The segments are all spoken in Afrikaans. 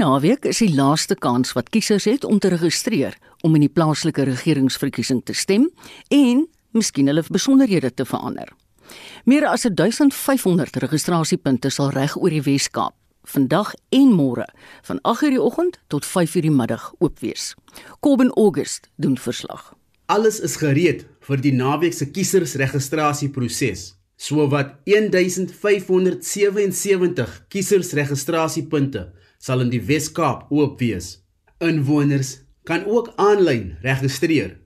Naweek is die laaste kans wat kiesers het om te registreer om in die plaaslike regeringsverkiesing te stem en miskien hulle besonderhede te verander. Meer as 1500 registrasiepunte sal reg oor die Wes-Kaap vandag en môre van 8:00 die oggend tot 5:00 die middag oop wees. Kobben August doen verslag. Alles is gereed vir die naweek se kiesersregistrasieproses. Sowat 1577 kiesersregistrasiepunte sal in die Wes-Kaap oop wees. Inwoners kan ook aanlyn registreer.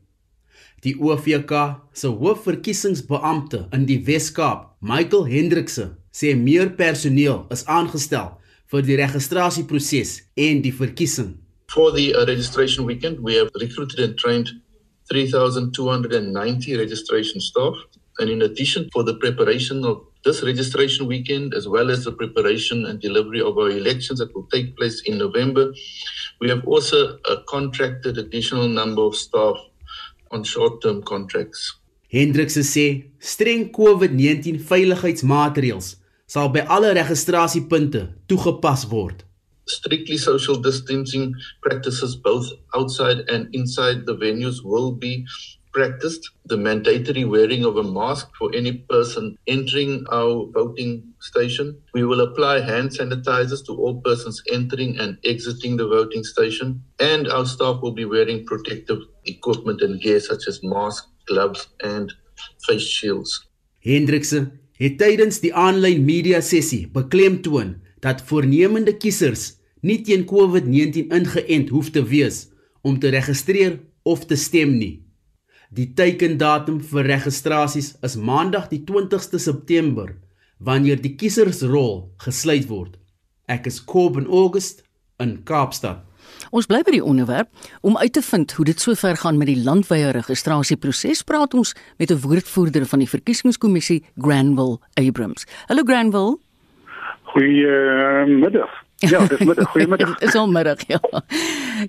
Die OVK se hoofverkiesingsbeampte in die Wes-Kaap, Michael Hendrikse, sê meer personeel is aangestel vir die registrasieproses en die verkiesing. For the uh, registration weekend, we have recruited and trained 3,290 registration staff. And in addition, for the preparation of this registration weekend, as well as the preparation and delivery of our elections that will take place in November, we have also uh, contracted additional number of staff on short-term contracts. Hendrikse sê streng COVID-19 veiligheidsmaatreëls sal by alle registrasiepunte toegepas word. Strictly social distancing practices both outside and inside the venues will be practiced the mandatory wearing of a mask for any person entering our voting station. We will apply hand sanitizers to all persons entering and exiting the voting station. And our staff will be wearing protective equipment and gear such as masks, gloves, and face shields. Hendrikse het tydens die aanlyn media sessie beklemtoon dat voornemende kiesers nie teen COVID-19 ingeënt hoef te wees om te registreer of te stem nie. Die teikendatum vir registrasies is Maandag die 20ste September wanneer die kiesersrol gesluit word. Ek is Coben August in Kaapstad. Ons bly by die onderwerp om uit te vind hoe dit sover gaan met die landwyse registrasieproses. Praat ons met 'n woordvoerder van die verkiesingskommissie, Granville Abrams. Hallo Granville. Goeiemiddag. Ja, dis middag. Goeiemiddag. dis al middag, ja.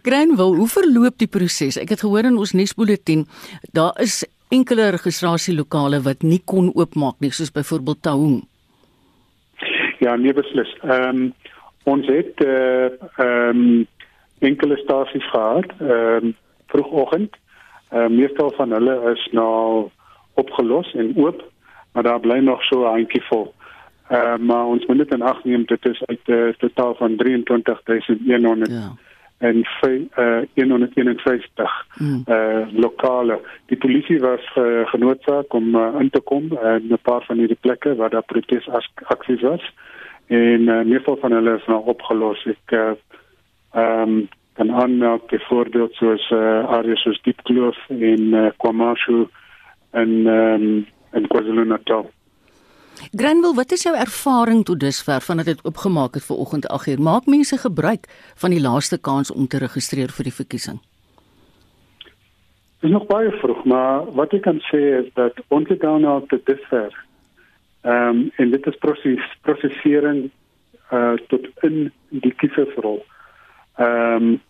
Granville, hoe verloop die proses? Ek het gehoor in ons nuusbulletin daar is enkele registrasielokale wat nie kon oopmaak nie, soos byvoorbeeld Taung. Ja, nee beslis. Ehm um, ons het eh, ehm uh, um, enkele stasies gehad, ehm um, vroegoggend. Ehm uh, meestal van hulle is nou opgelos en oop, maar daar bly nog so 'n handjie vol. Uh, maar ons moet net in ag neem dit is uit 'n uh, totaal van 23100 ja. en uh, 151 mm. uh, lokale. Die polisie was uh, genoodsaak om uh, in te kom in uh, 'n paar van hierdie plekke waar daar protesaksies was en uh, meestal van hulle is nou opgelos. Ek ehm uh, um, kan aanmerk byvoorbeeld soos uh, areas soos Diepkloof en uh, KwaMashu en um, en KwaZulu-Natal. Granville, wat is jou ervaring tot dusver vandat dit oopgemaak het vir oggend 8uur? Maak mense gebruik van die laaste kans om te registreer vir die verkiesing? Dit is nog baie vroeg, maar wat ek kan sê is dat ons het dan nou tot dusver ehm um, en dit is proses prosesering uh tot in die kiesersrol. Ehm um,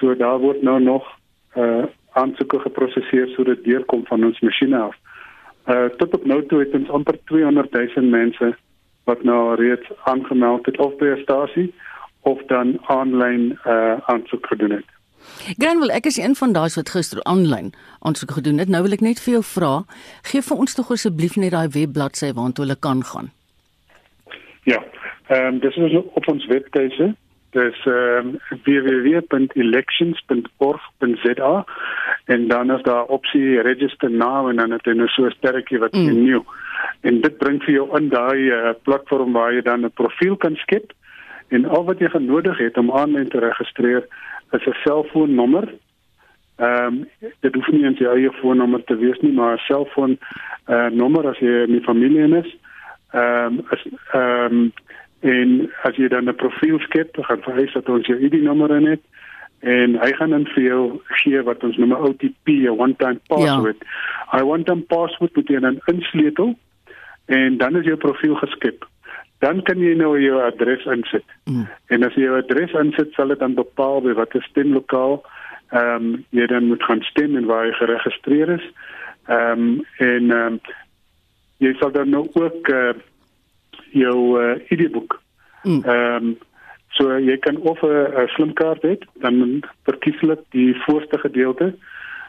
so daar word nou nog uh aansoeke geproseseer sodat deurkom van ons masjiene af. Uh tot op nou toe het ons amper 200 000 mense wat nou reeds aangemeld het of by 'n stasie of dan aanlyn uh aansoek gedoen het. Granwell, ek is een van daai wat gister aanlyn aansoek gedoen het. Nou wil ek net vir jou vra, gee vir ons tog asseblief net daai webbladsy waartoe hulle kan gaan. Ja, ehm um, dis is op ons webtuise. Dis um, www.elections.org.za en dan is daar opsie register now en dan het jy nou so 'n sterretjie wat mm. nuut. En dit bring vir jou in daai uh, platform waar jy dan 'n profiel kan skep en al wat jy genodig het om aanlyn te registreer is 'n selfoonnommer. Ehm um, dit hoef nie 'n eie foonnommer te wees nie, maar 'n selfoon eh uh, nommer as jy in die familie is. Ehm um, ehm um, en as jy dan 'n profiel skep, dan gaan hy sê dat ons jou ID-nommer in het en hy gaan dan vir jou gee wat ons noem 'n OTP, 'n one time password. Ja. I want them password moet jy dan insleutel en dan is jou profiel geskep. Dan kan jy nou jou adres insit. Mm. En as jy jou adres insit, sal dit dan bepaal by watter stemlokaal ehm um, jy dan moet gaan stem en waar jy geregistreer is. Ehm um, en ehm um, jy sal dan nou ook uh, jou uh, ID-boek mm. ehm um, So jy kan of 'n slimkaart hê, dan verkieslik die voorste gedeelte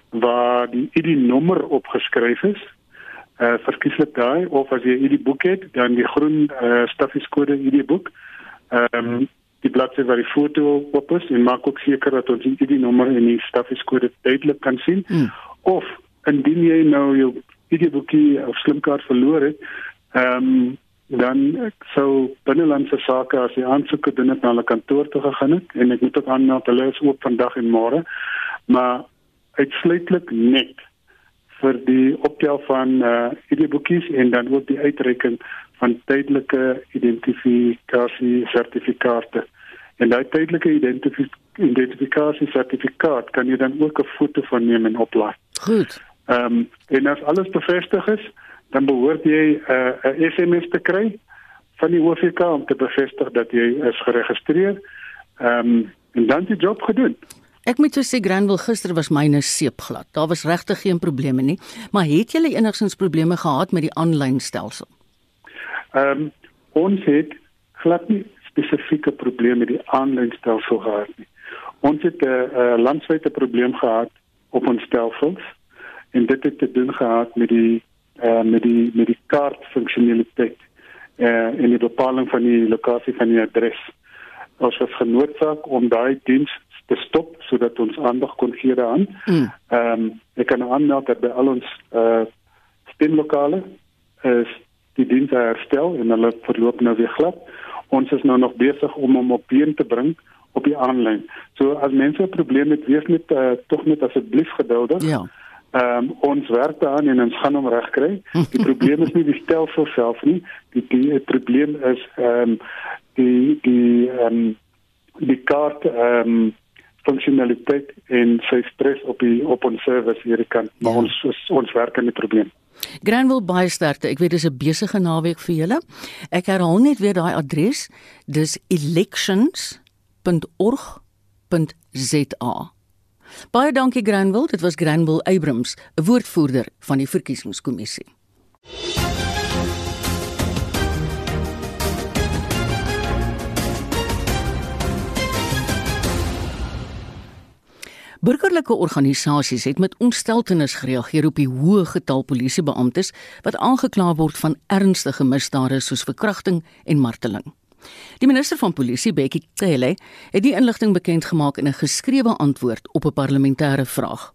waar die ID-nommer opgeskryf is. Uh verkieslik daai of as jy 'n ID-boek het, dan die groen uh stafieskode ID-boek. Ehm um, die bladsy waar die foto op is en maak ook seker dat ons die ID-nommer en die stafieskode duidelik kan sien. Hmm. Of indien jy nou jou ID-boekie of slimkaart verloor het, ehm um, dan sou binnelandse sake as die aansoeker dinge na hulle kantoor toe gegaan het en ek moet ook aanmeld hulle is oop vandag en môre maar uitsluitlik net vir die optel van uh ID-boekies en dan ook die uitreiking van tydelike identifikasie sertifikate. En daai tydelike identifikasie sertifikaat kan jy dan ook 'n foto van neem en oplaai. Goed. Ehm um, en as alles bevestig is, dan behoort jy 'n uh, SMS te kry van die OVK om te bevestig dat jy is geregistreer. Ehm um, en dan die job gedoen. Ek moet so sê Granville gister was myne seepglad. Daar was regtig geen probleme nie, maar het julle enigsins probleme gehad met die aanlyn stelsel? Ehm um, ons het glad nie spesifieke probleme met die aanlyn stelsel gehad nie. Ons het 'n uh, landwyse probleem gehad op ons stelsels en dit het te doen gehad met die uh, met die met die kaart funksionaliteit uh, en die bepaling van die lokasie van die adres. Ons was genoodsaak om daai diens te stop sodat ons aandag kon gee daaraan. Hmm. Ehm mm. um, ek kan aanmeld dat by al ons uh, stemlokale is die diens herstel en hulle verloop nou weer glad. Ons is nou nog besig om hom op been te bring op die aanlyn. So as mense 'n probleem het, wees net uh, tog net asseblief geduldig. Ja. Ehm um, ons werk daaraan en ons gaan hom regkry. Die probleem is nie die stelsel self nie. Die die probleem is ehm um, die die ehm um, die kaart ehm um, funksionaliteit en sy stres op die op ons service hier kan. Maar ja. ons ons werk aan die probleem. Granville baie sterkte. Ek weet dis 'n besige naweek vir julle. Ek herhaal net weer daai adres. Dis elections.org.za. Baie dankie Granville. Dit was Granville Abrams, 'n woordvoerder van die verkiesingskommissie. Burgerlike organisasies het met ontsteltenis gereageer op die hoë getal polisiebeamptes wat aangekla word van ernstige misdade soos verkrachting en marteling. Die minister van Polisie, Bekkie Cele, het die inligting bekend gemaak in 'n geskrewe antwoord op 'n parlementêre vraag.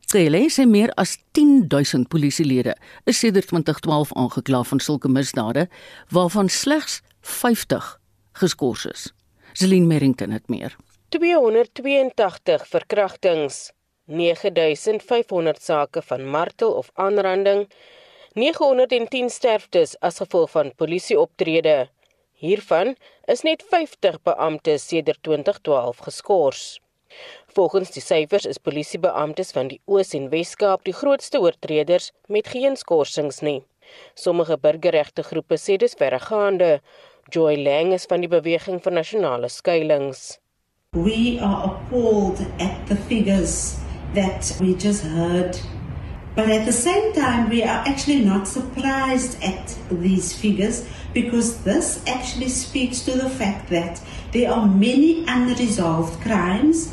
Cele sê meer as 10000 polisielede is sedert 2012 aangekla van sulke misdade, waarvan slegs 50 geskort is. Celine Merrington het meer. 282 verkrachtings, 9500 sake van martel of aanranding, 910 sterftes as gevolg van polisieoptrede. Hiervan is net 50 beamptes sedert 2012 geskort. Volgens die syfers is polisiebeamptes van die Oos en Wes-Kaap die grootste oortreders met geen skorsings nie. Sommige burgerregte groepe sê dis verregaande. Joy Lang is van die beweging vir nasionale skuilings. We are appalled at the figures that we just heard. But at the same time, we are actually not surprised at these figures because this actually speaks to the fact that there are many unresolved crimes,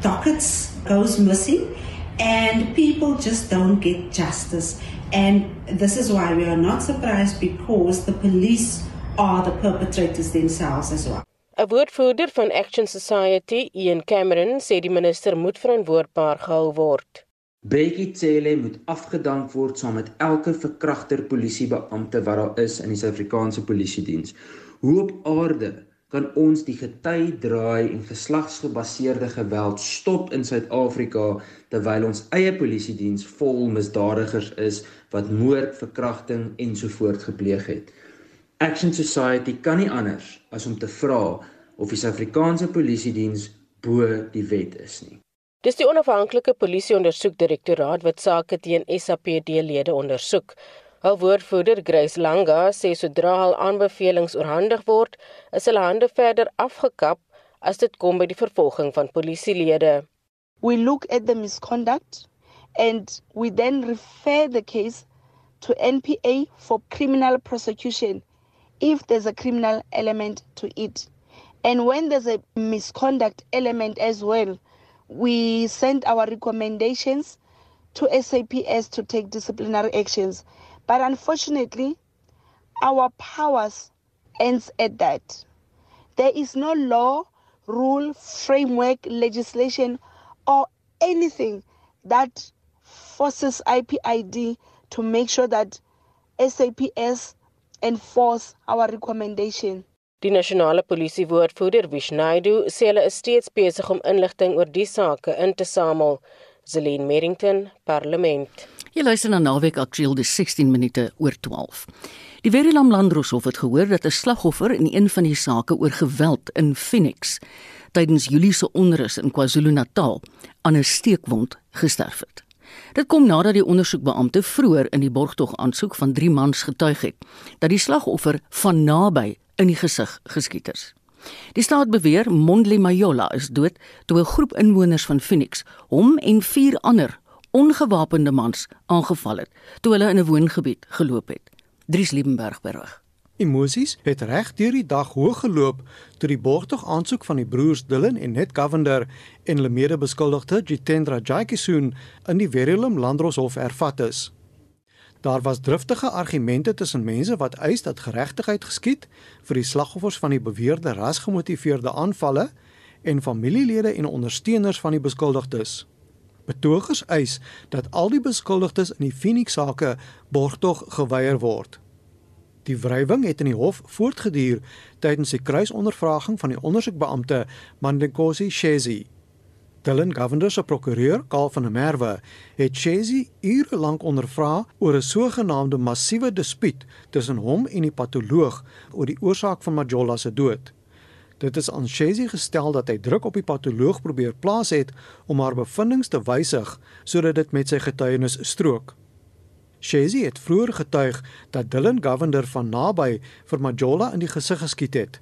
dockets goes missing, and people just don't get justice. And this is why we are not surprised because the police are the perpetrators themselves as well. 'n Woordvoerder van Action Society, Ian Cameron, sê die minister moet verantwoordbaar gehou word. Bekkie Cele moet afgedank word saam met elke verkragter polisiebeampte wat daar is in die Suid-Afrikaanse Polisie Diens. Hoe op aarde kan ons die gety draai en geslagsgebaseerde geweld stop in Suid-Afrika terwyl ons eie polisie diens vol misdadigers is wat moord, verkrachting ensovoorts gepleeg het? Action Society kan nie anders as om te vra of die Suid-Afrikaanse Polisie Diens bo die wet is nie. Dis die onafhanklike polisieondersoekdirektoraat wat sake teen SAPD-lede ondersoek. Hul woordvoerder, Grace Langa, sê sodra hul aanbevelings oorhandig word, is hulle hande verder afgekap as dit kom by die vervolging van polisielede. We look at the misconduct and we then refer the case to NPA for criminal prosecution if there's a criminal element to it. And when there's a misconduct element as well, we send our recommendations to SAPS to take disciplinary actions. But unfortunately, our powers ends at that. There is no law, rule, framework, legislation, or anything that forces IPID to make sure that SAPS enforce our recommendation. Die nasionale polisiewoordvoerder Wishnaidu sê hulle is steeds besig om inligting oor die sake in te samel. Zelene Merrington, Parlement. Jy luister na Naweek Aktueel die 16 minute oor 12. Die Verilam Landroshof het gehoor dat 'n slagoffer in een van die sake oor geweld in Phoenix tydens Julie se onrus in KwaZulu-Natal aan 'n steekwond gesterf het. Dit kom nadat die ondersoekbeampte vroeër in die borgtog aansoek van 3 mans getuig het dat die slagoffer van naby in die gesig geskiet is. Die staat beweer Mondli Mayola is dood toe 'n groep inwoners van Phoenix hom en vier ander ongewapende mans aangeval het toe hulle in 'n woongebied geloop het. Dries Liebenberg berig. Emosies het reg deur die dag hoog geloop toe die borgtog aansoek van die broers Dylan en Net Govender en hulle mede-beskuldigde Jitendra Jaikisoon in die Verulam Landroshof ervat is. Daar was driftige argumente tussen mense wat eis dat geregtigheid geskied vir die slagoffers van die beweerde rasgemotiveerde aanvalle en familielede en ondersteuners van die beskuldigdes. Betogers eis dat al die beskuldigdes in die Phoenix saake borgtog geweier word. Die wrywing het in die hof voortgeduur tydens die kruisondervraging van die ondersoekbeampte Mandenkosi Shezi. Dylan Govender se prokureur, Karl van der Merwe, het Chesi ure lank ondervra oor 'n sogenaamde massiewe dispuut tussen hom en die patoloog oor die oorsaak van Majola se dood. Dit is aan Chesi gestel dat hy druk op die patoloog probeer plaas het om haar bevindinge te wysig sodat dit met sy getuienis strook. Chesi het vroeër getuig dat Dylan Govender van naby vir Majola in die gesig geskiet het.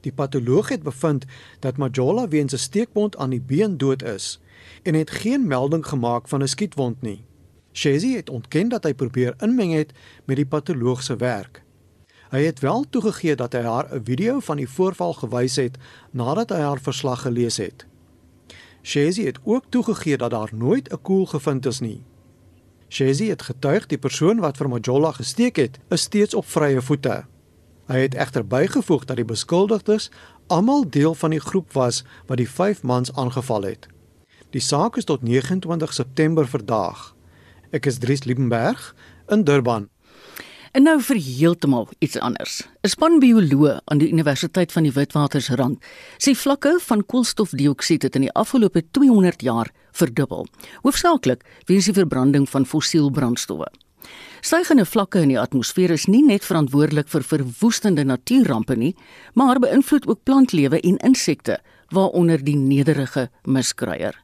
Die patoloog het bevind dat Majola weens 'n steekwond aan die been dood is en het geen melding gemaak van 'n skietwond nie. Shezi het ontken dat hy probeer inmeng het met die patoloog se werk. Hy het wel toegegee dat hy haar 'n video van die voorval gewys het nadat hy haar verslag gelees het. Shezi het ook toegegee dat daar nooit 'n koel gevind is nie. Shezi het getuig die persoon wat vir Majola gesteek het, is steeds op vrye voete. Hy het egter bygevoeg dat die beskuldigdes almal deel van die groep was wat die 5 mans aangeval het. Die saak is tot 29 September verdaag. Ek is Dries Liebenberg in Durban. En nou vir heeltemal iets anders. 'n Span bioloog aan die Universiteit van die Witwatersrand sê vlakke van koolstofdioksied het in die afgelope 200 jaar verdubbel, hoofsaaklik weens die verbranding van fossiel brandstowwe. Stygende vlakke in die atmosfeer is nie net verantwoordelik vir verwoestende natuurrampe nie, maar beïnvloed ook plantlewe en insekte, waaronder die nederige muskruier.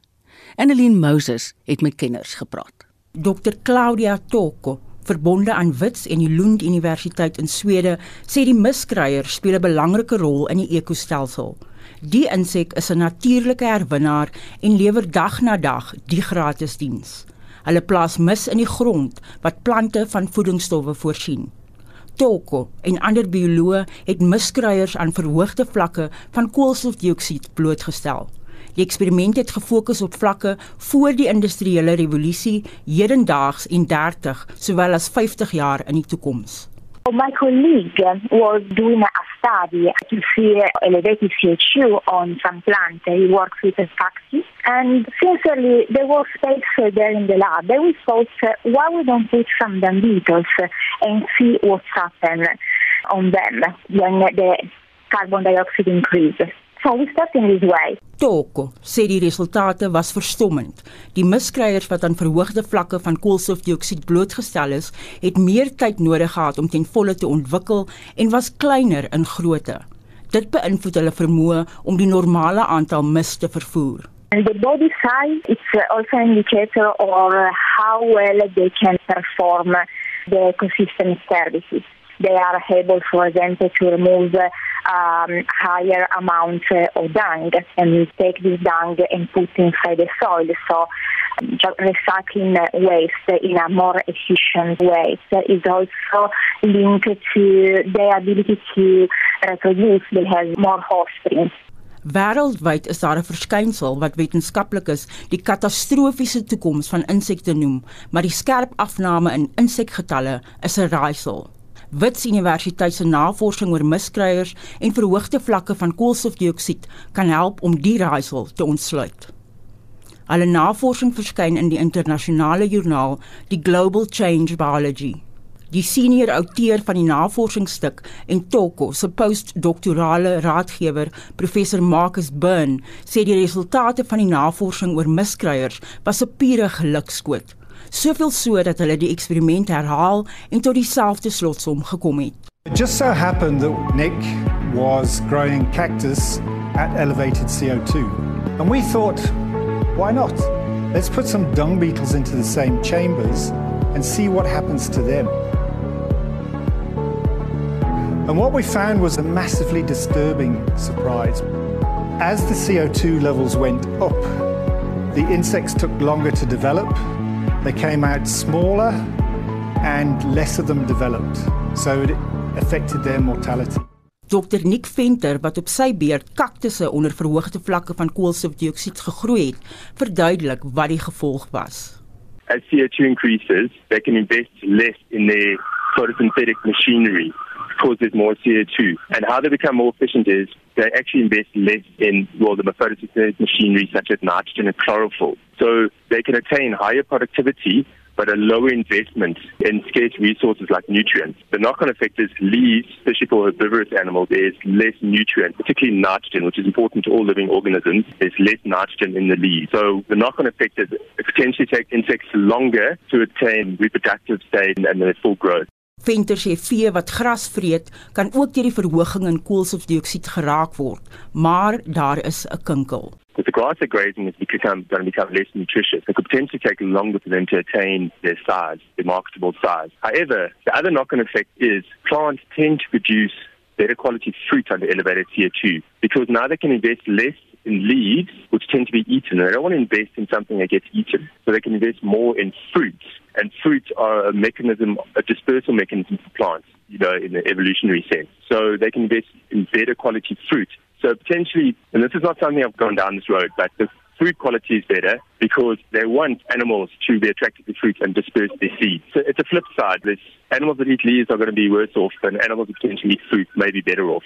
Annelien Moses het met kenners gepraat. Dr Claudia Toko, verbonde aan Wits en die Lund Universiteit in Swede, sê die muskruier speel 'n belangrike rol in die ekostelsel. Die insek is 'n natuurlike herwinnaar en lewer dag na dag die gratis diens. Hulle plaas mis in die grond wat plante van voedingsstowwe voorsien. Toko en ander bioloë het miskruiers aan verhoogde vlakke van koolstofdioksied blootgestel. Die eksperiment het gefokus op vlakke voor die industriële revolusie, hedendaags en 30 sowel as 50 jaar in die toekoms. My colleague was doing a study to see elevated CO2 on some plant. He works with a taxi. And sincerely, there was space there in the lab. Then we thought, why we don't put some dung beetles and see what's happened on them when the carbon dioxide increases. So we start in this way. Toko sê die resultate was verstommend. Die miskryers wat aan verhoogde vlakke van koolstofdioksied blootgestel is, het meer tyd nodig gehad om ten volle te ontwikkel en was kleiner in grootte. Dit beïnvloed hulle vermoë om die normale aantal mis te vervoer. And the body size is also an indicator of how well they can perform the ecosystem services. They are able, for example, to remove um, higher amounts of dung and take this dung and put inside the soil. So recycling waste in a more efficient way. So it's also linked to their ability to reproduce. They have more offspring. Wêreldwyd is daar 'n verskynsel wat wetenskaplikes die katastrofiese toekoms van insekte noem, maar die skerp afname in insekgetalle is 'n raaisel. Wits Universiteit se navorsing oor miskryers en verhoogde vlakke van koolstofdioksied kan help om die raaisel te ontsluit. Alle navorsing verskyn in die internasionale joernaal die Global Change Biology. Die senior outeur van die navorsingsstuk en Toko se postdoktorale raadgewer, professor Marcus Burn, sê die resultate van die navorsing oor miskryers was 'n pure gelukskoot soveel so dat hulle die eksperiment herhaal en tot dieselfde slotsom gekom het. It just so happened that Nick was growing cactus at elevated CO2. And we thought, why not? Let's put some dung beetles into the same chambers and see what happens to them. And what we found was a massively disturbing surprise. As the CO2 levels went up, the insects took longer to develop They came out smaller and less of them developed. So it affected their mortality. Dr Nick Venter wat op sy beurt kaktusse onder verhoogde vlakke van koolstofdioksied gegroei het, verduidelik wat die gevolg was. As CO2 increases, they can invest less in their photosynthetic machinery there's more CO2. And how they become more efficient is they actually invest less in well, the photosynthetic machinery such as nitrogen and chlorophyll. So they can attain higher productivity but a lower investment in scarce resources like nutrients. The knock-on effect is leaves, especially for herbivorous animals, there's less nutrient, particularly nitrogen, which is important to all living organisms. There's less nitrogen in the leaves. So the knock-on effect is it potentially take insects longer to attain reproductive stage and their full growth. Venter sê vee wat gras vreet kan ook deur die verhoging in koolstofdioksied geraak word, maar daar is 'n kinkel. With the grass they're grazing is become, going to become less nutritious. It could potentially take longer for them to attain their size, their marketable size. However, the other knock-on effect is plants tend to produce better quality fruit under elevated CO2 because now they can invest less in leaves, which tend to be eaten. They don't want to invest in something that gets eaten. So they can invest more in fruits. And fruits are a mechanism, a dispersal mechanism for plants, you know, in the evolutionary sense. So they can invest in better quality fruit. So potentially, and this is not something I've gone down this road, but the food quality is better because they want animals to be attracted to fruit and disperse their seeds. So it's a flip side. There's animals that eat leaves are going to be worse off, and animals that potentially eat fruit may be better off.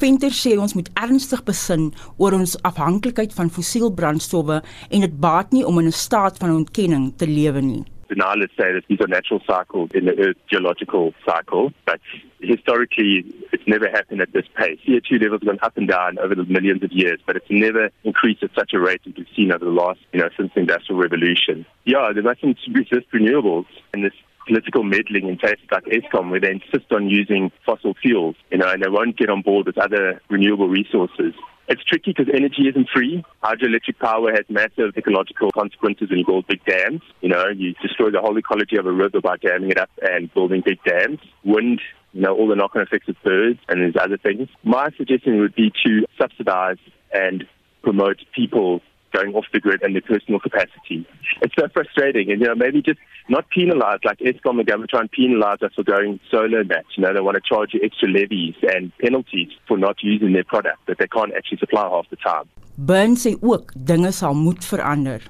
Venter sê ons moet ernstig besin oor ons afhanklikheid van fossielbrandstowwe en dit baat nie om in 'n staat van ontkenning te lewe nie. Denialists say that these are natural cycles in the Earth's geological cycle, but historically it's never happened at this pace. CO2 levels have gone up and down over the millions of years, but it's never increased at such a rate as we've seen over the last, you know, since the Industrial Revolution. Yeah, they mustn't resist renewables, and this political meddling in places like ESCOM where they insist on using fossil fuels, you know, and they won't get on board with other renewable resources. It's tricky because energy isn't free. Hydroelectric power has massive ecological consequences you build big dams. You know, you destroy the whole ecology of a river by damming it up and building big dams. Wind, you know, all the knock-on effects of birds and these other things. My suggestion would be to subsidize and promote people going off the grid and their personal capacity. It's so frustrating. And, you know, maybe just not penalize, like ESCOM and government try and penalize us for going solar match. You know, they want to charge you extra levies and penalties for not using their product that they can't actually supply half the time. Burn sê ook dinge sal moet verander.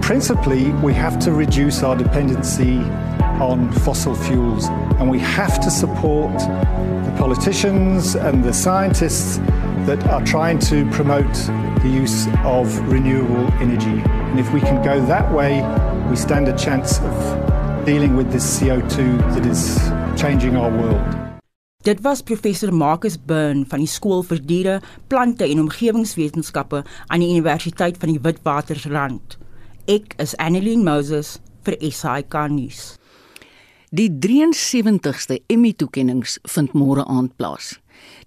Principally, we have to reduce our dependency on fossil fuels and we have to support the politicians and the scientists that are trying to promote the use of renewable energy. And if we can go that way, we stand a chance of dealing with this CO2 that is changing our world. Dit was professor Marcus Burn van die skool vir diere, plante en omgewingswetenskappe aan die Universiteit van die Witwatersrand. Ek is Annelien Moses vir SAK nuus. Die 73ste Emmy-toekenninge vind môre aand plaas.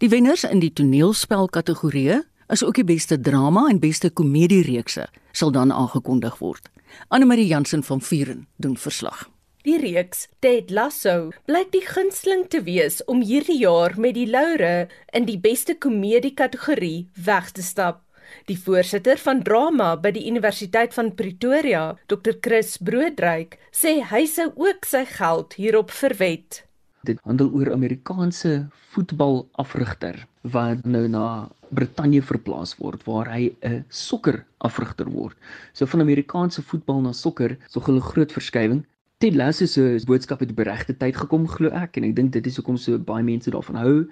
Die wenners in die toneelspel kategorieë is ook die beste drama en beste komediereekse sal dan aangekondig word. Anne Marie Jansen van Vuren doen verslag. Die reeks Ted Lasso blyk die gunsteling te wees om hierdie jaar met die laure in die beste komedie kategorie weg te stap. Die voorsitter van drama by die Universiteit van Pretoria, Dr. Chris Broodryk, sê hy sou ook sy geld hierop verwed. Dit handel oor Amerikaanse voetbalafrigter wat nou na Brittanje verplaas word waar hy 'n sokkerafrigter word. So van Amerikaanse voetbal na sokker, so 'n groot verskywing. Ted Lasso se boodskap het op die regte tyd gekom glo ek en ek dink dit is hoekom so baie mense daarvan hou.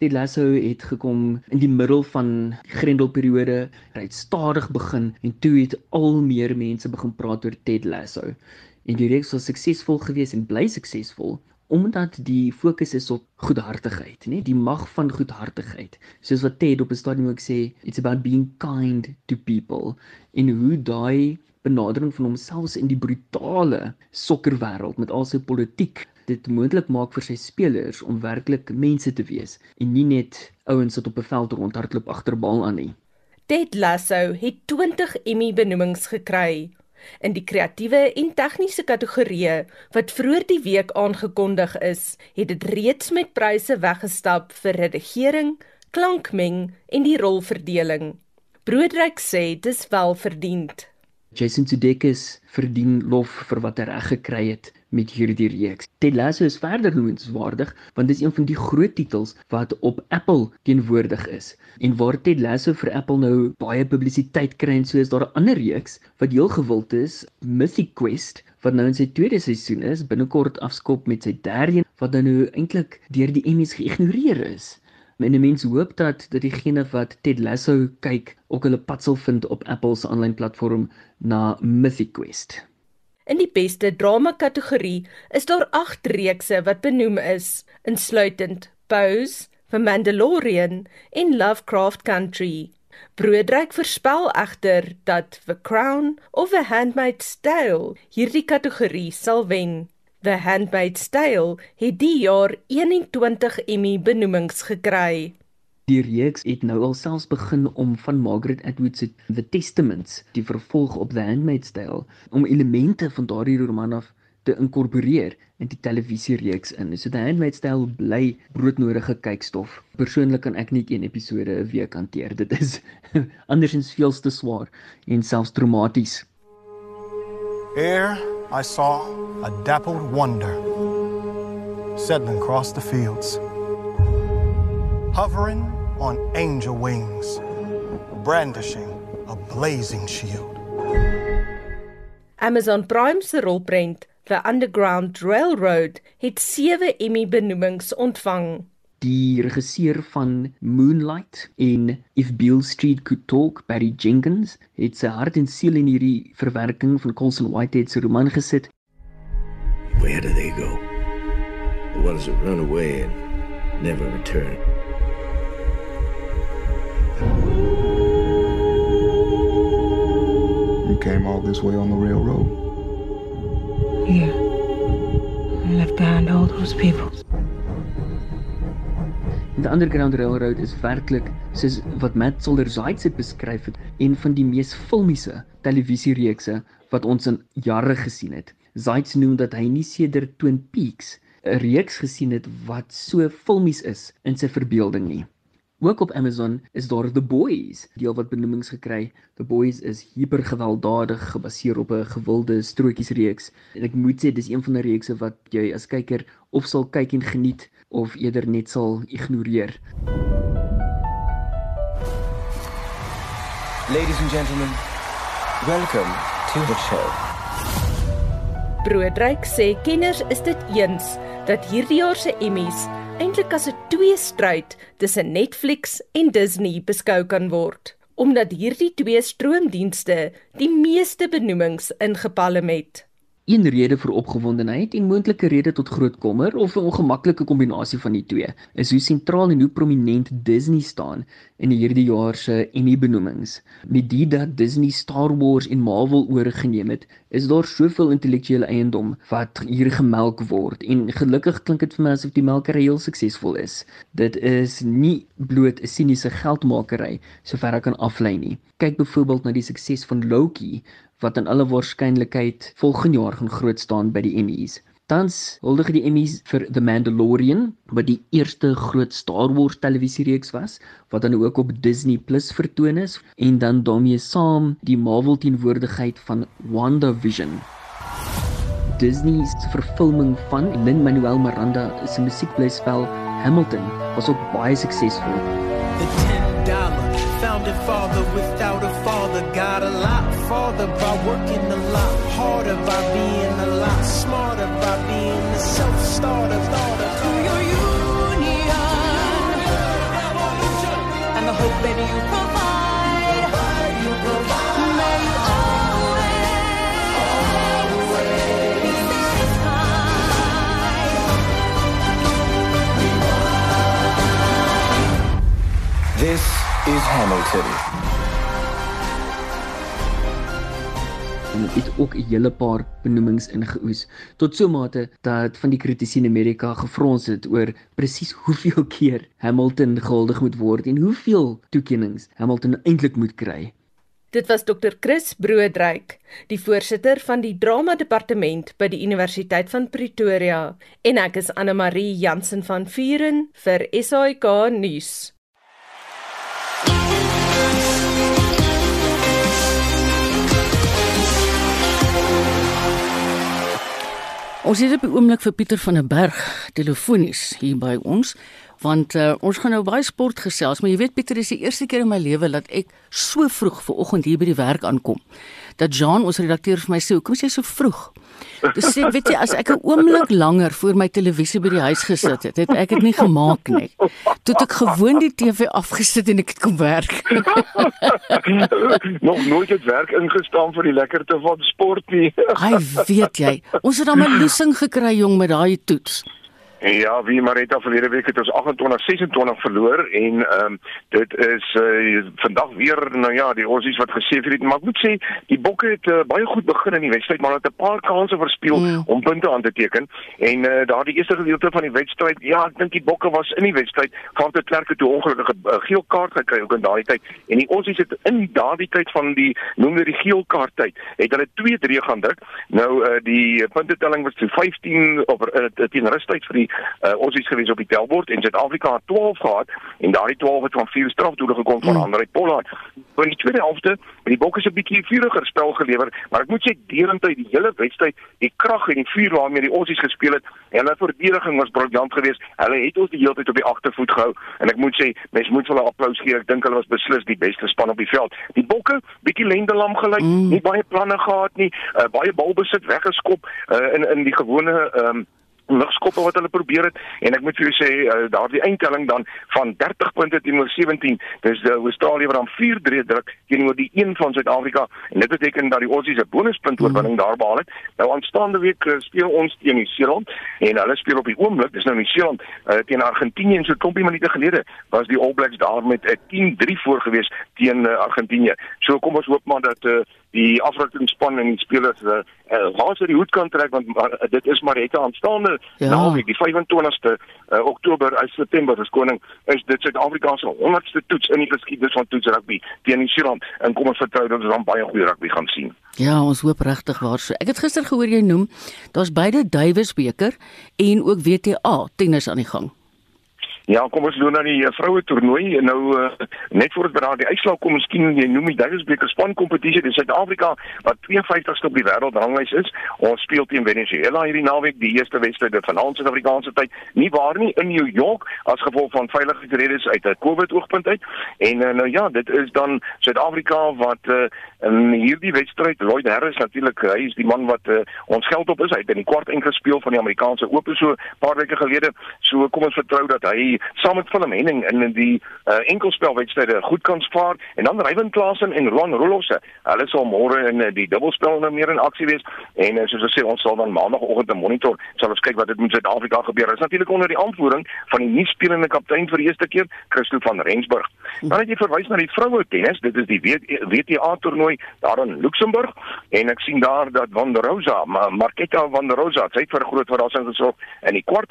Ted Lasso het gekom in die middel van die Grendelperiode. Hy het stadig begin en toe het al meer mense begin praat oor Ted Lasso. En die reeks was suksesvol geweest en bly suksesvol omdat die fokus is op goedhartigheid, nê, die mag van goedhartigheid. Soos wat Ted op 'n stadium ook sê, it's about being kind to people en hoe daai benadering van homself in die brutale sokkerwêreld met al sy politiek dit moontlik maak vir sy spelers om werklik mense te wees en nie net ouens wat op 'n veld rondhardloop agter bal aan nie. Ted Lasso het 20 Emmy benoemings gekry In die kreatiewe en tegniese kategorieë wat vroeër die week aangekondig is, het dit reeds met pryse weggestap vir redigering, klankmeng en die rolverdeling. Broodryk sê dis wel verdiend. Jason Sudeikis verdien lof vir wat hy reg gekry het met hierdie reeks. Ted Lasso is verder noemenswaardig want dit is een van die groot titels wat op Apple teenwoordig is. En waar Ted Lasso vir Apple nou baie publisiteit kry en so is daar 'n ander reeks wat heel gewild is, Mythic Quest wat nou in sy tweede seisoen is, binnekort afskop met sy derde een wat dan nou eintlik deur die Emmys geïgnoreer is. En mense hoop dat dat diegene wat Ted Lasso kyk ook hulle pad sal vind op Apple se aanlyn platform na Mythic Quest. In die beste drama kategorie is daar 8 reekse wat benoem is, insluitend Pose, The Mandalorian en Lovecraft Country. Broodryk voorspel egter dat The Crown of The Handmaid's Tale hierdie kategorie sal wen. The Handmaid's Tale het die jaar 21 Emmy benoemings gekry. Die reeks het nou al selfs begin om van Margaret Atwood se The Testaments, die vervolg op The Handmaid's Tale, om elemente van daardie roman af te inkorporeer in die televisiereeks in. So The Handmaid's Tale bly broodnodige kykstof. Persoonlik kan ek nie een episode 'n week hanteer. Dit is andersins veel te swaar en selfs traumaties. Ere I saw a dappled wonder settling across the fields hovering on angel wings, brandishing a blazing shield. Amazon Prime se rolprent The Underground Railroad het 7 Emmy benoemings ontvang. Die regisseur van Moonlight en If Beale Street Could Talk, Barry Jenkins, het sy hart en siel in hierdie verwerking van Colson Whitehead se roman gesit. Where do they go? The ones that run away and never return. You came all this way on the railroad? Yeah. I left behind all those people. The Underground Railroad is werklik soos wat Matt Soller-Zeit dit beskryf het, een van die mees filmiese televisiereekse wat ons in jare gesien het. Zeit noem dat hy nie sedert Twin Peaks 'n reeks gesien het wat so filmies is in sy verbeelding nie. Ook op Amazon is daar The Boys, deel wat benoemings gekry. The Boys is hipergewelddadig gebaseer op 'n gewilde strokiesreeks en ek moet sê dis een van die reekse wat jy as kyker of sal kyk en geniet of eerder net sal ignoreer. Ladies and gentlemen, welcome to the show. Broodryk sê kenners is dit eens dat hierdie jaar se Emmys eintlik as 'n tweestryd tussen Netflix en Disney beskou kan word, omdat hierdie twee stroomdienste die meeste benoemings ingepalem het. Een rede vir opgewondenheid en moontlike rede tot groot kommer of 'n ongemaklike kombinasie van die twee is hoe sentraal en hoe prominent Disney staan in hierdie jaar se Emmy benoemings. Met dit dat Disney Star Wars en Marvel oorgeneem het, is daar soveel intellektuele eiendom wat hier gemelk word en gelukkig klink dit vir my asof die melkery heel suksesvol is. Dit is nie bloot 'n siniese geldmakery sover ek kan aflei nie. Kyk byvoorbeeld na die sukses van Loki wat in alle waarskynlikheid volgende jaar gaan groot staan by die Emmys. Tans huldig die Emmys vir The Mandalorian wat die eerste groot Star Wars televisiereeks was wat dan ook op Disney Plus vertoon is en dan daarmee saam die Marvel teenwoordigheid van WandaVision. Disney se vervulling van Lin-Manuel Miranda se musiekblyspel Hamilton was ook baie suksesvol. The $10 founding father without a father got a lot farther by working is Hamilton. En het ook 'n hele paar benoemings ingeoes tot so mate dat van die kritici in Amerika gefrons het oor presies hoeveel keer Hamilton gehuldig moet word en hoeveel toekenninge Hamilton eintlik moet kry. Dit was Dr Chris Broodryk, die voorsitter van die drama departement by die Universiteit van Pretoria, en ek is Anne Marie Jansen van Vuren vir SAK nuus. Ons het op die oomblik vir Pieter van der Berg telefonies hier by ons want uh, ons gaan nou baie sport gesels maar jy weet Pieter is die eerste keer in my lewe dat ek so vroeg ver oggend hier by die werk aankom dat Jean ons redakteur vir my sê hoekom is jy so vroeg Dis sê weet jy as ek 'n oomblik langer voor my televisie by die huis gesit het, het ek dit nie gemaak nie. Toe ek gewoon die TV afgesit en ek het kom werk. Nog nooit het werk ingestaan vir die lekkerte van sport nie. Ai, weet jy, ons het dan 'n losing gekry jong met daai toets. Ja, wie Marita verlede week het ons 28-26 verloor en ehm um, dit is uh, vandag weer nou ja, die Aussies wat gesê het, maar ek moet sê die Bokke het uh, baie goed begin in die wedstryd, maar het 'n paar kansse verspeel mm. om punte aan te teken. En uh, daardie eerste gedeelte van die wedstryd, ja, ek dink die Bokke was in die wedstryd, gaan te klerke toe ongelukkige uh, geel kaart gekry ook in daardie tyd. En die Aussies het in daardie tyd van die noem dit die geel kaart tyd, het hulle 2-3 gaan druk. Nou uh, die puntetelling was toe 15 of uh, teen rustyd vir die uh, ons is gewees op die telbord en Suid-Afrika het 12 gehad en daardie 12 het van vier strafdoele gekom van mm. Andre Pollard. In die tweede helfte het die Bokke se bietjie vuriger spel gelewer, maar ek moet sê deurentyd die hele wedstryd, die krag en die vuur waarmee die Aussies gespeel het, en hulle verdediging was briljant geweest. Hulle het ons die hele tyd op die agtervoet gehou en ek moet sê, mens moet hulle applous gee. Ek dink hulle was beslis die beste span op die veld. Die Bokke bietjie lendelam gelyk, mm. nie baie planne gehad nie, uh, baie balbesit weggeskop uh, in in die gewone um, lugskoppe wat hulle probeer het. En ek moet vir julle sê uh, daardie eindtelling dan van 30 punte teenoor 17 dis die Australië wat dan 4-3 druk teenoor die een van Suid-Afrika. En dit beteken dat die Aussies 'n bonuspunt oorwinning daar behaal het. Nou aanstaande week uh, speel ons teen Nieu-Seeland en hulle speel op die oomblik dis nou Nieu-Seeland uh, teen Argentinië en so klompie minute gelede was die All Blacks daar met 'n 10-3 voor gewees teen uh, Argentinië. So kom ons hoop maar dat uh, die afrukkingsspan en die spelers uh, uh, waar sy die hoed kan trek want uh, dit is maar net aanstaande ja. naweek die 25ste uh, Oktober uit September is koning is dit Suid-Afrika se 100ste toets in die geskiedenis van toets rugby teen New Zealand en kom ons vertrou dat ons dan baie goeie rugby gaan sien. Ja, ons hoop regtig waar so. Ek het gister gehoor jy noem daar's beide Davis beker en ook WTA tennis aan die gang. Ja, kom ons doen nou die uh, vroue toernooi. Nou uh, net voor dit beraad die uitslag kom, miskien jy noem die Davis Beker span kompetisie in Suid-Afrika wat 52ste op die wêreldranglys is. Ons speel teen Venezuela hierdie naweek, die eerste wedstryd van ons Suid-Afrikaanse tyd. Nie waar nie in New York as gevolg van veiligheidsredes uit 'n COVID oogpunt uit. En uh, nou ja, dit is dan Suid-Afrika wat uh, in hierdie wedstryd Lloyd Harris natuurlik hy is die man wat uh, ons geld op is. Hy het in die kwart enkele speel van die Amerikaanse Ope so paar weke gelede. So kom ons vertrou dat hy saam met Willem Henning in die uh, enkelspelwedstryde goed kan spaar en dan Ryan Klaasen en Ron Rolosse. Hulle sal môre in uh, die dubbelspel nou meer in aksie wees en uh, soos ek sê ons sal dan maandagooggend monitor sal ons kyk wat dit met Suid-Afrika gebeur. Dit is natuurlik onder die aanvoering van die nuus spelende kaptein vir die eerste keer, Christo van Rensburg. Dan het jy verwys na die vroue tennis, dit is die WTA toernooi daar in Luxemburg en ek sien daar dat Van der Rosa, Marketa Van der Rosa, sy het vir groot verrassing gesorg in die kwartfinale.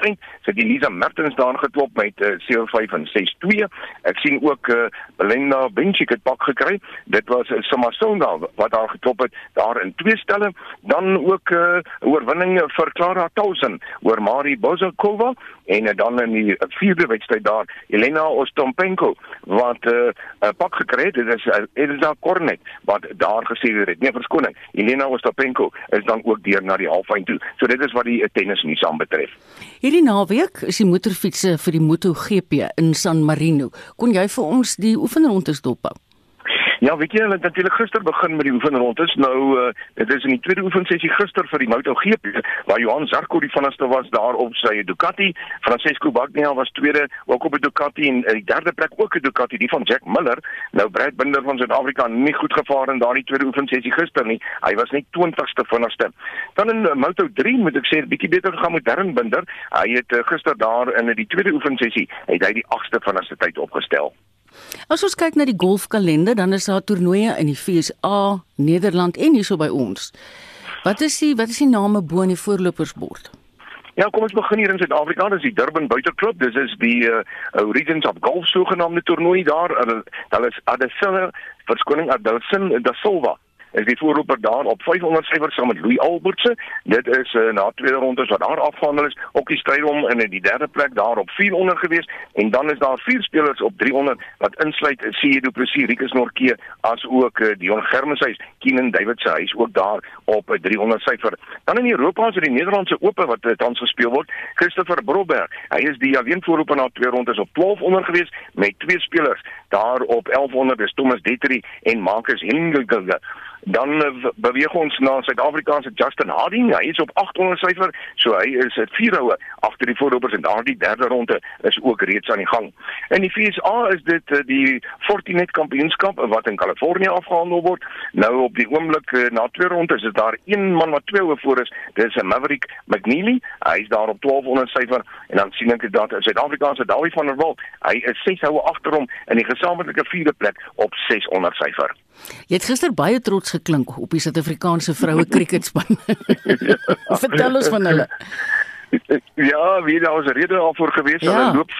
Sy het Elisa Mertens daar geklop met met uh, 7-5 en 6-2. Ek sien ook uh, Belinda Bencic het pak gekry. Dit was uh, Samasonga wat daar geklop het daar in twee stelle. Dan ook 'n uh, oorwinning vir Clara Tausen oor Mari Bozakova en uh, dan in die vierde wedstryd daar Elena Ostompenko wat 'n uh, uh, pak gekry het. Dit is uh, Elsa Kornet wat daar gesê het. Nee, verskoning. Elena Ostompenko is dan ook deur na die halfyn toe. So dit is wat die uh, tennis nuus aanbetref. Hierdie naweek is die motorfietsse vir die MotoGP in San Marino. Kon jy vir ons die oefenrondes dophou? Ja, weet jy, hulle het natuurlik gister begin met die oefenrondes. Nou uh, dit is in die tweede oefensessie gister vir die MotoGP waar Johan Zarco die vinnigste was daar op sy Ducati. Francesco Bagnaia was tweede ook op 'n Ducati en in die derde plek ook 'n Ducati, die van Jack Miller. Nou Brad Binder van Suid-Afrika nie goed gevaar in daardie tweede oefensessie gister nie. Hy was net 20ste vinnigste. Dan in uh, Moto3 moet ek sê, 'n bietjie beter gegaan met Darren Binder. Hy het uh, gister daar in die tweede oefensessie het hy die 8ste vinnigste tyd opgestel. As ons kyk na die golfkalender, dan is daar toernooie in die FSA, Nederland en hierso by ons. Wat is die wat is die name bo in die voorlopersbord? Ja, kom ons begin hier in Suid-Afrika. Dis die Durban Buiteklub. Dis is die uh, Origins of Golf sogenaamde toernooi daar. Hulle is Adesina, verskoning Adesina da Silva is die voorloper daar op 500 syfers saam met Louis Albertse. Dit is uh, na tweede rondes wat daar afgehandel is. Ook die stryd om in die derde plek daar op 400 gewees en dan is daar vier spelers op 300 wat insluit Cee Du Plessis, Rikus Norke as ook uh, Dion Germenshuis, Keenan David se huis ook daar op 'n 300 syfer. Dan in Europa is dit die Nederlandse Ope wat uh, tans gespeel word. Christopher Broberg, hy is die alleen voorloper na twee rondes op 1200 gewees met twee spelers daar op 1100 is Thomas Detri en Marcus Hingelger. Dan uh, beweeg ons na Suid-Afrikaanse Justin Harding. Hy is op 800 syfer, so hy is dit vier houe agter die voorlopers en daardie derde ronde is ook reeds aan die gang. In die FSA is dit uh, die Fortinet Kampioenskap wat in Kalifornië afgehandel word. Nou op die oomblik uh, na twee rondes is daar een man wat twee houe voor is. Dit is Maverick McNeely. Hy is daar op 1200 syfer en dan sien ek dat Suid-Afrikaanse Dawie van der Walt, hy is 6 houe agter hom in die gesamentlike vierde plek op 600 syfer. Jy het gister baie trots geklink op die Suid-Afrikaanse vroue kriketspan. Vertel ons van hulle. Ja, wie daar was rede daarvoor gewees. Ja. Hulle loop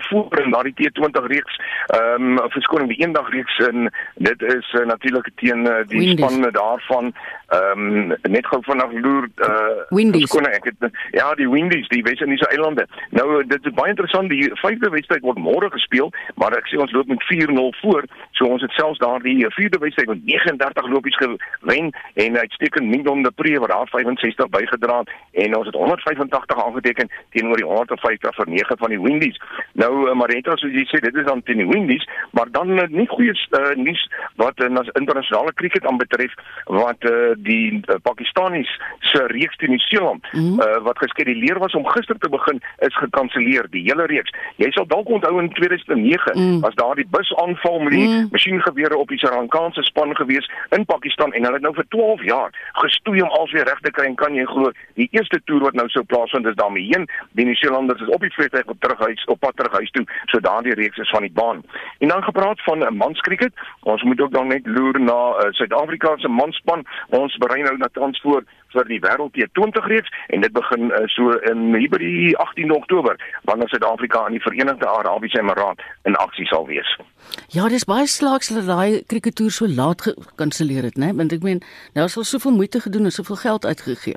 4-0 voor in daardie T20 reeks. Ehm um, verskoning die eendag reeks in dit is uh, natuurlik teen uh, die Windies. span daarvan ehm um, net gou vanaf loer uh verskoning ek het ja, die Windies, die Wes-Indiese eilande. Nou dit is baie interessant die vyfde wedstryd word môre gespeel, maar ek sê ons loop met 4-0 voor. So ons het selfs daardie vierde wedstryd met 39 lopies gewen en uitstekend Mindon de Pre wat daar 65 bygedra het en ons het 185 180 aangeteken teenoor die 150 vir 9 van die Windies. Nou uh, Marita soos jy sê, dit is dan teen die Windies, maar dan uh, nie goeie uh, nuus wat uh, nas internasionale kriket aanbetref wat uh, die uh, Pakistanis se reeks teen Nieu-Seeland mm -hmm. uh, wat geskeduleer was om gister te begin is gekanselleer die hele reeks. Jy sal dalk onthou in 2009 mm. was daar die busaanval met die mm. masjiengewere op die Sri Lankaanse span gewees in Pakistan en hulle het nou vir 12 jaar gestoei om alsweer reg te kry en kan jy glo die eerste toer wat nou sou plaas plaasvind is daarmee heen. Die Nieu-Seelanders is op die vliegtuig op terughuis op pad terug huis toe. So daardie reeks is van die baan. En dan gepraat van 'n manskriket. Ons moet ook dan net loer na uh, Suid-Afrika se manspan. Ons berei nou na tans voor vir die wêreld T20 reeks en dit begin uh, so in hier die 18 Oktober wanneer Suid-Afrika in die Verenigde Arabiese Emirate in aksie sal wees. Ja, dis baie slaaks dat daai kriketoer so laat gekanselleer het, né? Want ek meen, nou is al soveel moeite gedoen en soveel geld uitgegee.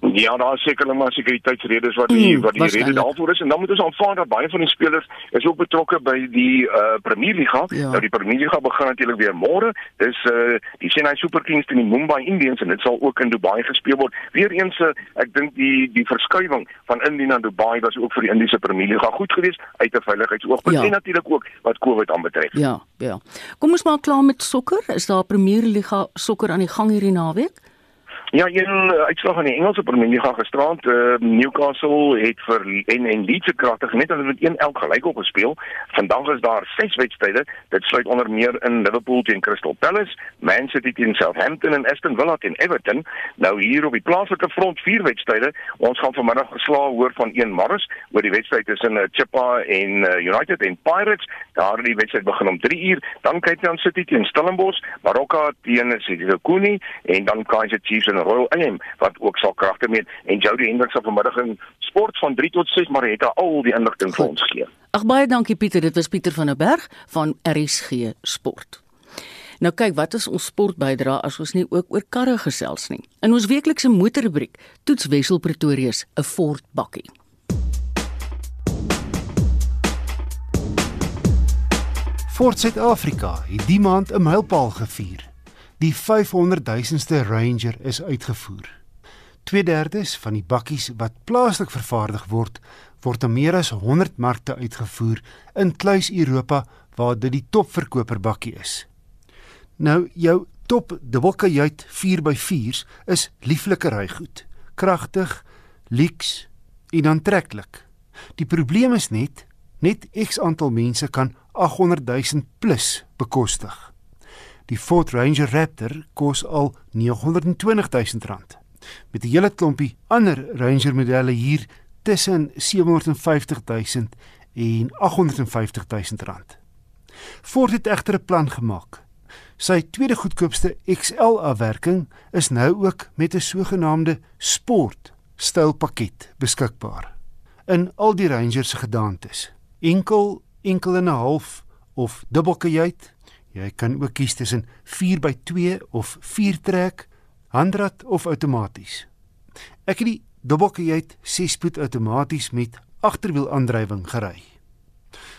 Ja, daar is sekerlik maar sekuriteitsredes wat die mm, wat die rede daarvoor is en dan moet ons aanvaar dat baie van die spelers is ook betrokke by die uh Premier Liga. Ja. Nou die Premier Liga begin natuurlik weer môre. Dis uh die Chennai Super Kings teen die Mumbai Indians en dit sal ook in Dubai gespeel word. Weereens uh, ek dink die die verskywing van Indië na Dubai was ook vir die Indiese Premier Liga goed geweest uit 'n veiligheidsoogpunt ja. en natuurlik ook wat COVID aanbetref. Ja, ja. Kom ons maar klaar met sokker. Is daar Premier Liga sokker aan die gang hierdie naweek? Ja, een uh, uitslag aan die Engelse Premier League gisterand, uh, Newcastle het vir en en Leeds kragtig net hulle met 1 elk gelyk op gespeel. Vandag is daar 6 wedstryde. Dit sluit onder meer in Liverpool teen Crystal Palace, Man City teen Southampton en Aston Villa teen Everton. Nou hier op die plaaslike front 4 wedstryde. Ons gaan vanmiddag geslaag hoor van een Morris oor die wedstryd tussen uh, Chippa en uh, United en Pirates. Daar die wedstryd begin om 3 uur. Dan kyk jy aan City teen Stellenbosch, Baroka teen Sidikou en dan Kaizer Chiefs en Royal AM wat ook sal kragte meet en Jody Hendricks sal vanmiddag in sport van 3 tot 6 maar het al die inligting vir ons gee. Ag baie dankie Pieter, dit was Pieter van der Berg van RSG Sport. Nou kyk, wat is ons sportbydra as ons nie ook oor karre gesels nie. In ons weeklikse motorrubriek toets Wessel Pretorius 'n Ford bakkie. Ford Suid-Afrika het die maand 'n mylpaal gevier. Die 500 000ste Ranger is uitgevoer. 2/3 van die bakkies wat plaaslik vervaardig word, word in meer as 100 markte uitgevoer in kluis Europa waar dit die topverkoper bakkie is. Nou jou top dubbelkajuit 4x4s is lieflike rygoed, kragtig, lyks en aantreklik. Die probleem is net net X aantal mense kan 800 000 plus bekostig. Die Ford Ranger Raptor kos al 920 000 rand. Met 'n hele klompie ander Ranger modelle hier tussen 750 000 en 850 000 rand. Ford het egter 'n plan gemaak. Sy tweede goedkoopste XL afwerking is nou ook met 'n sogenaamde sport stylpakket beskikbaar in al die Ranger se gedaantes. Enkel enkel en 'n half of dubbelkajuit. Jy kan ook kies tussen 4x2 of 4 trek, handrat of outomaties. Ek het die dubbelkajuit 6-spoed outomaties met agterwielaandrywing gery.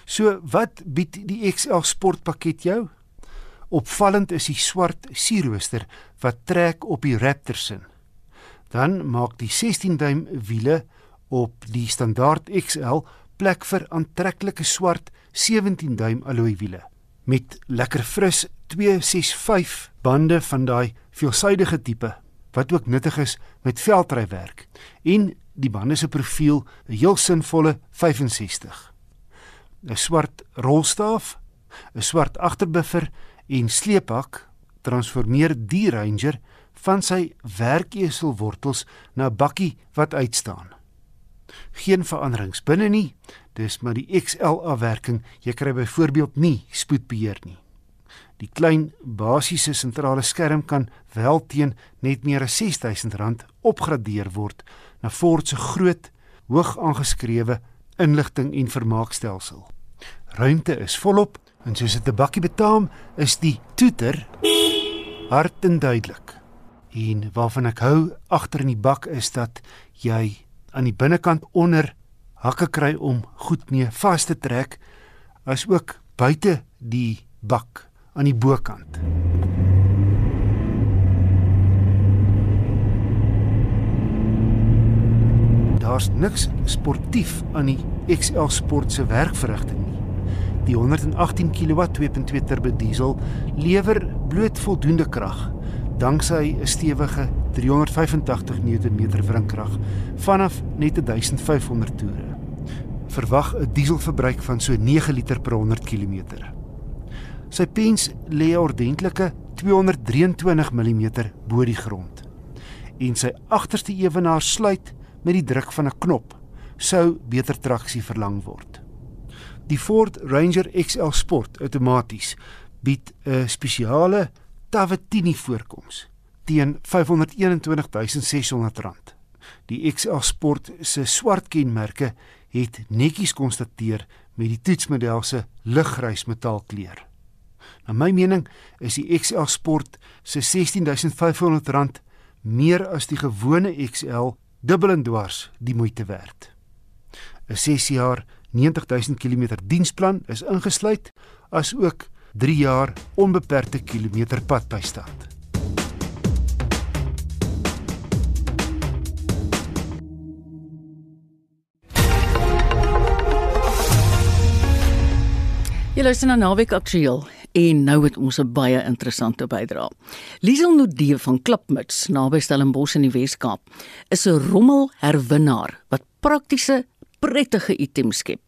So wat bied die XL sportpakket jou? Opvallend is die swart sierrooster wat trek op die Raptor se. Dan maak die 16 duim wiele op die standaard XL plek vir aantreklike swart 17 duim alloy wiele met lekker fris 265 bande van daai veelsidige tipe wat ook nuttig is met veldrywerk en die bande se profiel 'n heel sinvolle 65. 'n Swart rolstaaf, 'n swart agterbuffer en sleephak transformeer die Ranger van sy werkeselwortels na 'n bakkie wat uitstaan geen veranderings binne nie. Dis maar die XL afwerking. Jy kry byvoorbeeld nie spoedbeheer nie. Die klein basiese sentrale skerm kan wel teen net meer as R6000 opgradeer word na Ford se groot, hoog aangeskrewe inligting en vermaakstelsel. Ruimte is volop en soos dit 'n bakkie betaam, is die toeter hard en duidelik. En waarvan ek hou agter in die bak is dat jy aan die binnekant onder hakke kry om goed mee vas te trek as ook buite die bak aan die bokant. Daar's niks sportief aan die XL Sport se werkverrigting nie. Die 118 kW 2.2 turbo diesel lewer bloot voldoende krag danksy 'n stewige 385 Nm wrinkrag vanaf net 1500 toere. Verwag 'n dieselverbruik van so 9 liter per 100 km. Sy pens lê ordentlike 223 mm bo die grond. En sy agterste ewenaar sluit met die druk van 'n knop sou beter traksie verlang word. Die Ford Ranger XL Sport outomaties bied 'n spesiale Tavatini voorkoms teen R521600. Die XL Sport se swart kenmerke het netjies konstateer met die toetsmodel se liggrys metaalkleur. Na my mening is die XL Sport se R16500 meer as die gewone XL dubbel en dwars die moeite werd. 'n 6 jaar 90000 km diensplan is ingesluit as ook 3 jaar onbeperkte kilometer padbystand. Jy luister na Naweek Aktueel en nou het ons 'n baie interessante bydrae. Liesel Nodee van Klipmuts naby Stellenbosch in die Wes-Kaap is 'n rommel herwinnaar wat praktiese prettige items skep.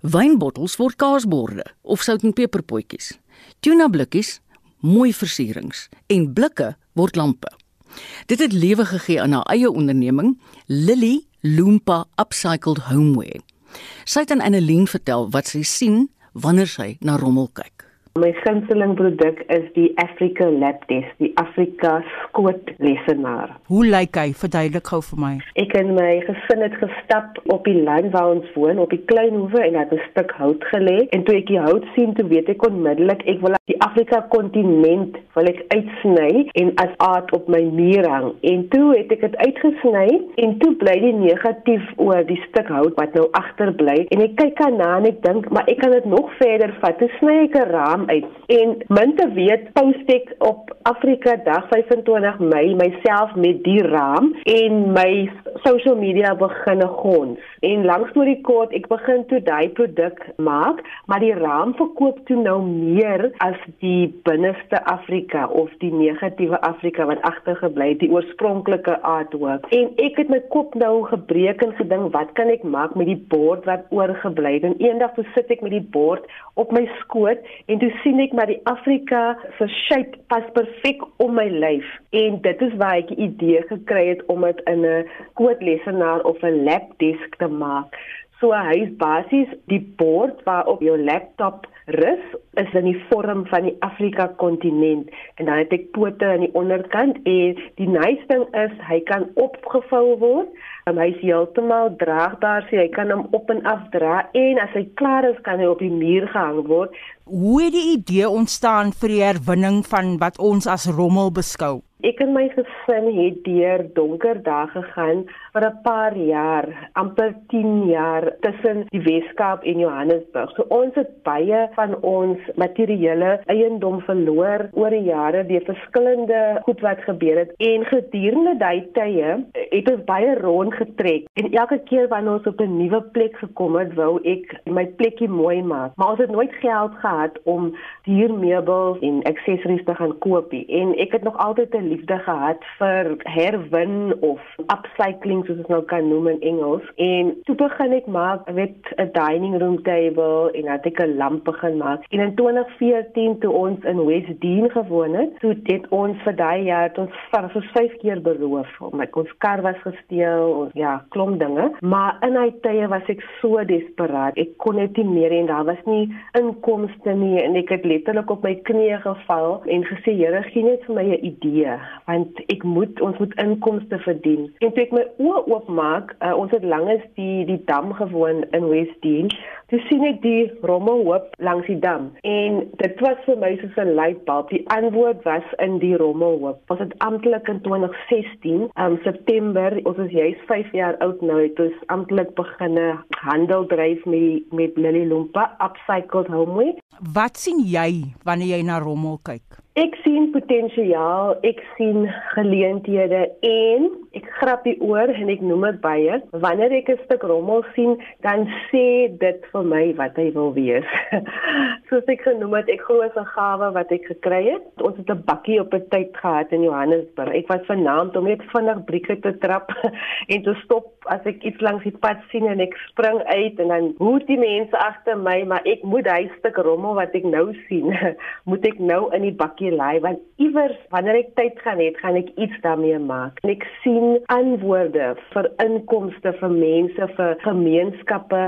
Wynbottels word kaasborde of sout en peperpotjies. Tuna blikkies, mooi versierings en blikke word lampe. Dit het lewe gegee aan haar eie onderneming, Lily Loompa Upcycled Homeware. Sy het aan Annelien vertel wat sy sien wanneer sy na rommel kyk. My gunsteling produk is die Africa Lab Test, die Afrika skoot lesenaar. Hoe lyk hy? Verduidelik gou vir my. Ek en my gesin het gestap op die land waar ons woon, op die klein hoewe en het 'n stuk hout gelê en toe ek die hout sien, toe weet ek onmiddellik ek wil die Afrika kontinent wil ek uitsny en as aard op my muur hang. En toe het ek dit uitgesny en toe bly die negatief oor die stuk hout wat nou agterbly en ek kyk aan na en ek dink maar ek kan dit nog verder vat. Toe sny ek 'n raam uit en min te weet post ek op Afrika Dag 25 Mei myself met die raam en my social media begin gons. En langs toe die kort ek begin toe daai produk maak, maar die raam verkoop toe nou meer as die binneste Afrika of die negatiewe Afrika wat agtergebly het, die oorspronklike artwork. En ek het my kop nou gebreek en gedink, wat kan ek maak met die bord wat oorgebly het? En eendag toe sit ek met die bord op my skoot en toe sien ek maar die Afrika se shape pas perfek om my lyf. En dit is waar ek die idee gekry het om dit in 'n koodlesenaar of 'n lapdesk te maak. So hy is basies die bord waarop jou laptop rus is in die vorm van die Afrika kontinent. En dan het ek pote aan die onderkant en die nice ding is hy kan opgevou word. En hy is heeltemal draagbaar so jy kan hom op en af dra en as hy klaar is kan hy op die muur gehang word. Hoe het die idee ontstaan vir die herwinning van wat ons as rommel beskou? Ek en my gesin het deur donker dae gegaan vir 'n paar jaar, amper 10 jaar tussen die Weskaap en Johannesburg. So ons het baie van ons materiële eiendom verloor oor die jare deur verskillende goed wat gebeur het en gedurende daai tye het ons baie rond getrek en elke keer wanneer ons op 'n nuwe plek gekom het, wou ek my plekkie mooi maak. Maar ons het nooit geld gehad om duur meubels en aksessories te gaan koop nie en ek het nog altyd 'n liefde gehad vir herwin of upcycling soos ons nou kan noem in Engels. En toe begin ek maak met 'n dining room table en het ek 'n lamp begin maak. En in 2014 toe ons in Westdene gewoon het, toe het ons vir daai jaar ons vir vir 5 keer beroof. Omdat ons kar was gesteel, ons ja, klomp dinge. Maar in daai tye was ek so desperaat. Ek kon net nie meer en daar was nie inkomste nie en ek het letterlik op my knieë geval en gesê Here, gee net vir my 'n idee want ek moet ons moet inkomste verdien. En toe ek my oë oopmaak, uh, ons het langs die die dam gewoon in Westdene. Toe sien ek die rommelhoop langs die dam en dit was vir my soos 'n lightbulb. Die antwoord was in die rommelhoop. Was dit amptelik in 2016, um September, ons is juis 5 jaar oud nou, het ons amptelik beginne handel dryf met met Lily Lumpa Upcycled Homeway. Wat sien jy wanneer jy na rommel kyk? Ek sien potensiaal, ek sien geleenthede en ek grap die oor en ek noem dit baie. Wanneer ek 'n stuk rommel sien, dan sê dit vir my wat hy wil wees. Soos ek genoem het, ek glo 'n gawe wat ek gekry het. Ons het 'n bakkie op 'n tyd gehad in Johannesburg. Ek was vernaamd om net vinnig brieke te trap en te stop as ek iets langs die pad sien en ek spring uit en dan hoor die mense agter my, maar ek moet hy stuk rommel wat ek nou sien, moet ek nou in die bakkie lê want iewers wanneer ek tyd gaan hê, gaan ek iets daarmee maak. En ek sien antwoorde vir inkomste vir mense, vir gemeenskappe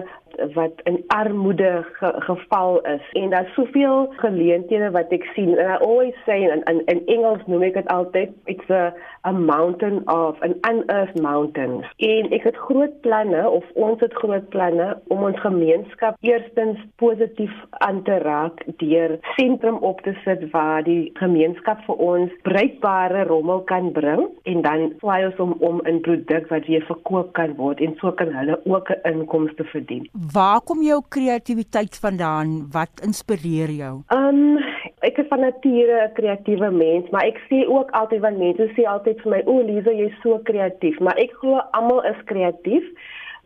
wat in armoede ge, geval is. En daar's soveel geleenthede wat ek sien. And I always say in in, in Engels noem ek dit altyd it's a a mountain of an unearthed mountain. En ek het groot planne of ons het groot planne om ons gemeenskap eerstens positief aan te raak deur sentrum op te sit waar die gemeenskap vir ons bruikbare rommel kan bring. En dan swaai ons om om 'n produk wat weer verkoop kan word. En so kan hulle ook 'n inkomste verdien Waar kom jou kreatiwiteit vandaan? Wat inspireer jou? Um ek is van nature 'n kreatiewe mens, maar ek sê ook altyd van mense sê altyd vir my, "O, Lize, jy's so kreatief." Maar ek glo almal is kreatief.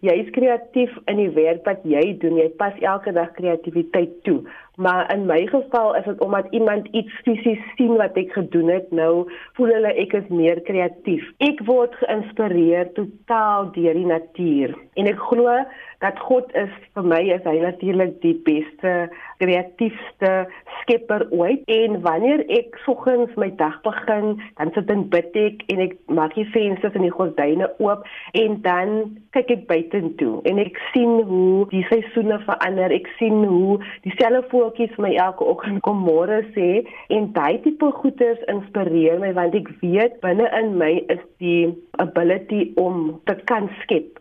Jy is kreatief in die werk wat jy doen. Jy pas elke dag kreatiwiteit toe. Maar in my geval is dit omdat iemand iets fisies sien wat ek gedoen het, nou voel hulle ek is meer kreatief. Ek word geïnspireer totaal deur die natuur. En ek glo dat God is vir my is hy natuurlik die beste kreatiefste skepper ooit en wanneer ek soggens my dag begin dan sit en bid ek en ek maak die vensters en die gordyne oop en dan kyk ek buitentoe en ek sien hoe die seisoene verander ek sien hoe dieselfde voeltjies my elke oggend kom môre sê en daai tipe goeders inspireer my want ek weet binne in my is die ability om te kan skep.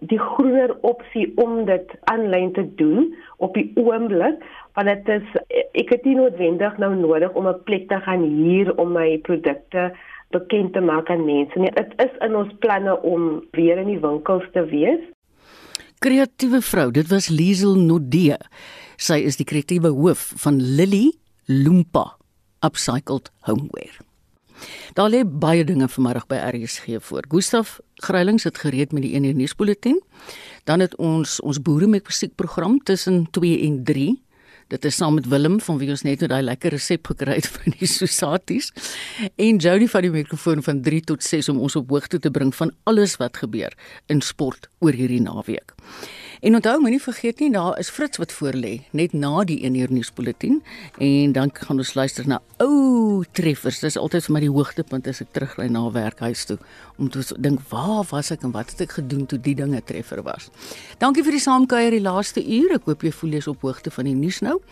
die groener opsie om dit aanlyn te doen op die oomblik want dit is ek het nie noodwendig nou nodig om 'n plek te gaan huur om my produkte bekend te maak aan mense nie. Dit is in ons planne om weer in die winkels te wees. Kreatiewe vrou, dit was Liesel Nodee. Sy is die kreatiewe hoof van Lily Lumpa Upcycled Homeware. Daar lê baie dinge vanmiddag by RSG voor. Gustaf Grylings het gereed met die 1 uur nuusbulletin. Dan het ons ons boere met musiekprogram tussen 2 en 3. Dit is saam met Willem van wie ons net nou daai lekker resep gekry het van die sosaties en Jody van die mikrofoon van 3 tot 6 om ons op hoogte te bring van alles wat gebeur in sport oor hierdie naweek. En onthou moenie vergeet nie daar is Fritz wat voor lê net na die 1 uur nuusbulletin en dan gaan ons luister na ou treffers. Dis altyd vir my die hoogtepunt as ek terugry na werk huis toe om te dink waar was ek en wat het ek gedoen toe die dinge treffer was. Dankie vir die saamkuier die laaste uur. Ek hoop jy voel jy's op hoogte van die nuus nou.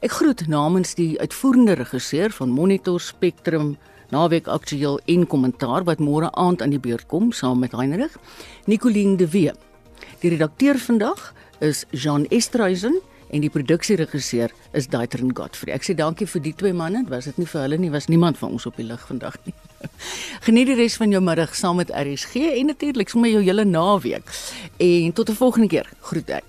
Ek groet namens die uitvoerende regisseur van Monitor Spectrum naweek aktueel en kommentaar wat môre aand aan die beurt kom saam met Heinrich Nicoline de Wee. Die redakteur vandag is Jean Estreisen en die produksieregisseur is Daitrin Godfrey. Ek sê dankie vir die twee manne. Was dit nie vir hulle nie, was niemand van ons op die lig vandag nie. Geniet die res van jou middag saam met RSG en natuurlik sommer jou hele naweek. En tot 'n volgende keer. Groete.